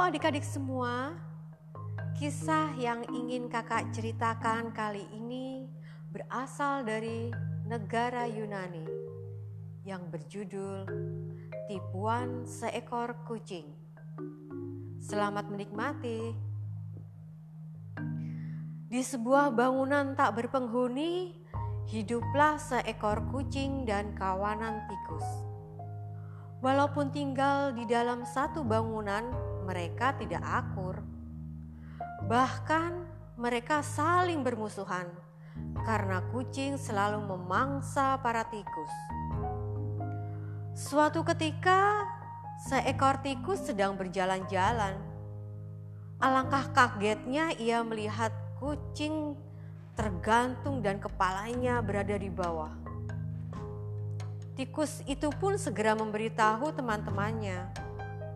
Halo adik-adik semua, kisah yang ingin kakak ceritakan kali ini berasal dari negara Yunani yang berjudul Tipuan Seekor Kucing. Selamat menikmati. Di sebuah bangunan tak berpenghuni, hiduplah seekor kucing dan kawanan tikus. Walaupun tinggal di dalam satu bangunan, mereka tidak akur. Bahkan mereka saling bermusuhan karena kucing selalu memangsa para tikus. Suatu ketika, seekor tikus sedang berjalan-jalan. Alangkah kagetnya ia melihat kucing tergantung dan kepalanya berada di bawah. Tikus itu pun segera memberitahu teman-temannya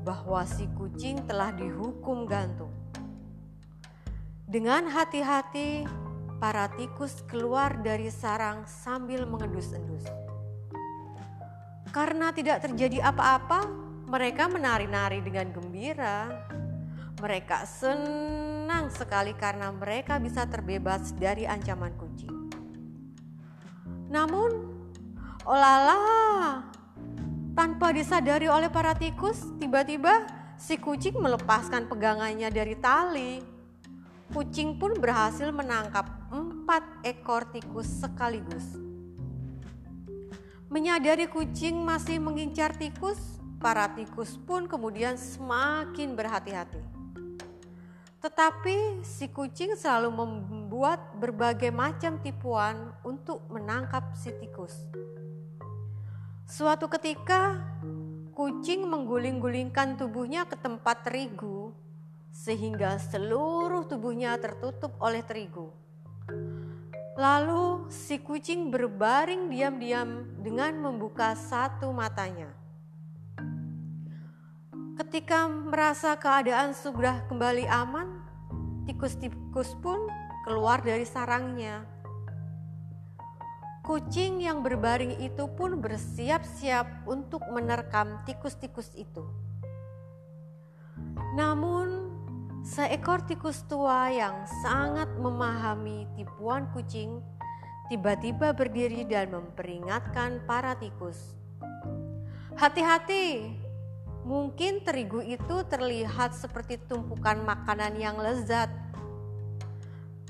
bahwa si kucing telah dihukum gantung. Dengan hati-hati, para tikus keluar dari sarang sambil mengendus-endus. Karena tidak terjadi apa-apa, mereka menari-nari dengan gembira. Mereka senang sekali karena mereka bisa terbebas dari ancaman kucing. Namun, olahlah, tanpa disadari oleh para tikus, tiba-tiba si kucing melepaskan pegangannya dari tali. Kucing pun berhasil menangkap empat ekor tikus sekaligus. Menyadari kucing masih mengincar tikus, para tikus pun kemudian semakin berhati-hati. Tetapi si kucing selalu membuat berbagai macam tipuan untuk menangkap si tikus. Suatu ketika, kucing mengguling-gulingkan tubuhnya ke tempat terigu, sehingga seluruh tubuhnya tertutup oleh terigu. Lalu, si kucing berbaring diam-diam dengan membuka satu matanya. Ketika merasa keadaan sudah kembali aman, tikus-tikus pun keluar dari sarangnya Kucing yang berbaring itu pun bersiap-siap untuk menerkam tikus-tikus itu. Namun, seekor tikus tua yang sangat memahami tipuan kucing tiba-tiba berdiri dan memperingatkan para tikus. Hati-hati, mungkin terigu itu terlihat seperti tumpukan makanan yang lezat.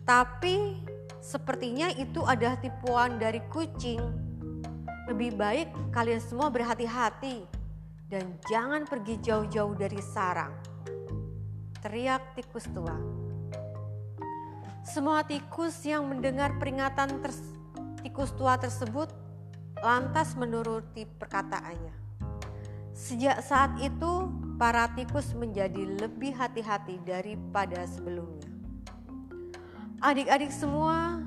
Tapi Sepertinya itu adalah tipuan dari kucing. Lebih baik kalian semua berhati-hati dan jangan pergi jauh-jauh dari sarang. Teriak tikus tua. Semua tikus yang mendengar peringatan tikus tua tersebut lantas menuruti perkataannya. Sejak saat itu, para tikus menjadi lebih hati-hati daripada sebelumnya. Adik-adik semua,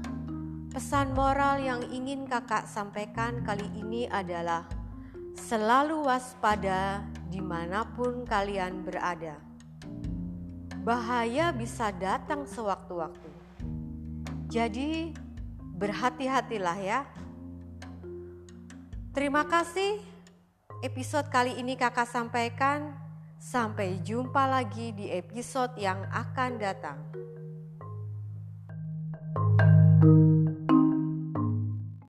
pesan moral yang ingin kakak sampaikan kali ini adalah selalu waspada di mana pun kalian berada. Bahaya bisa datang sewaktu-waktu. Jadi berhati-hatilah ya. Terima kasih episode kali ini kakak sampaikan. Sampai jumpa lagi di episode yang akan datang.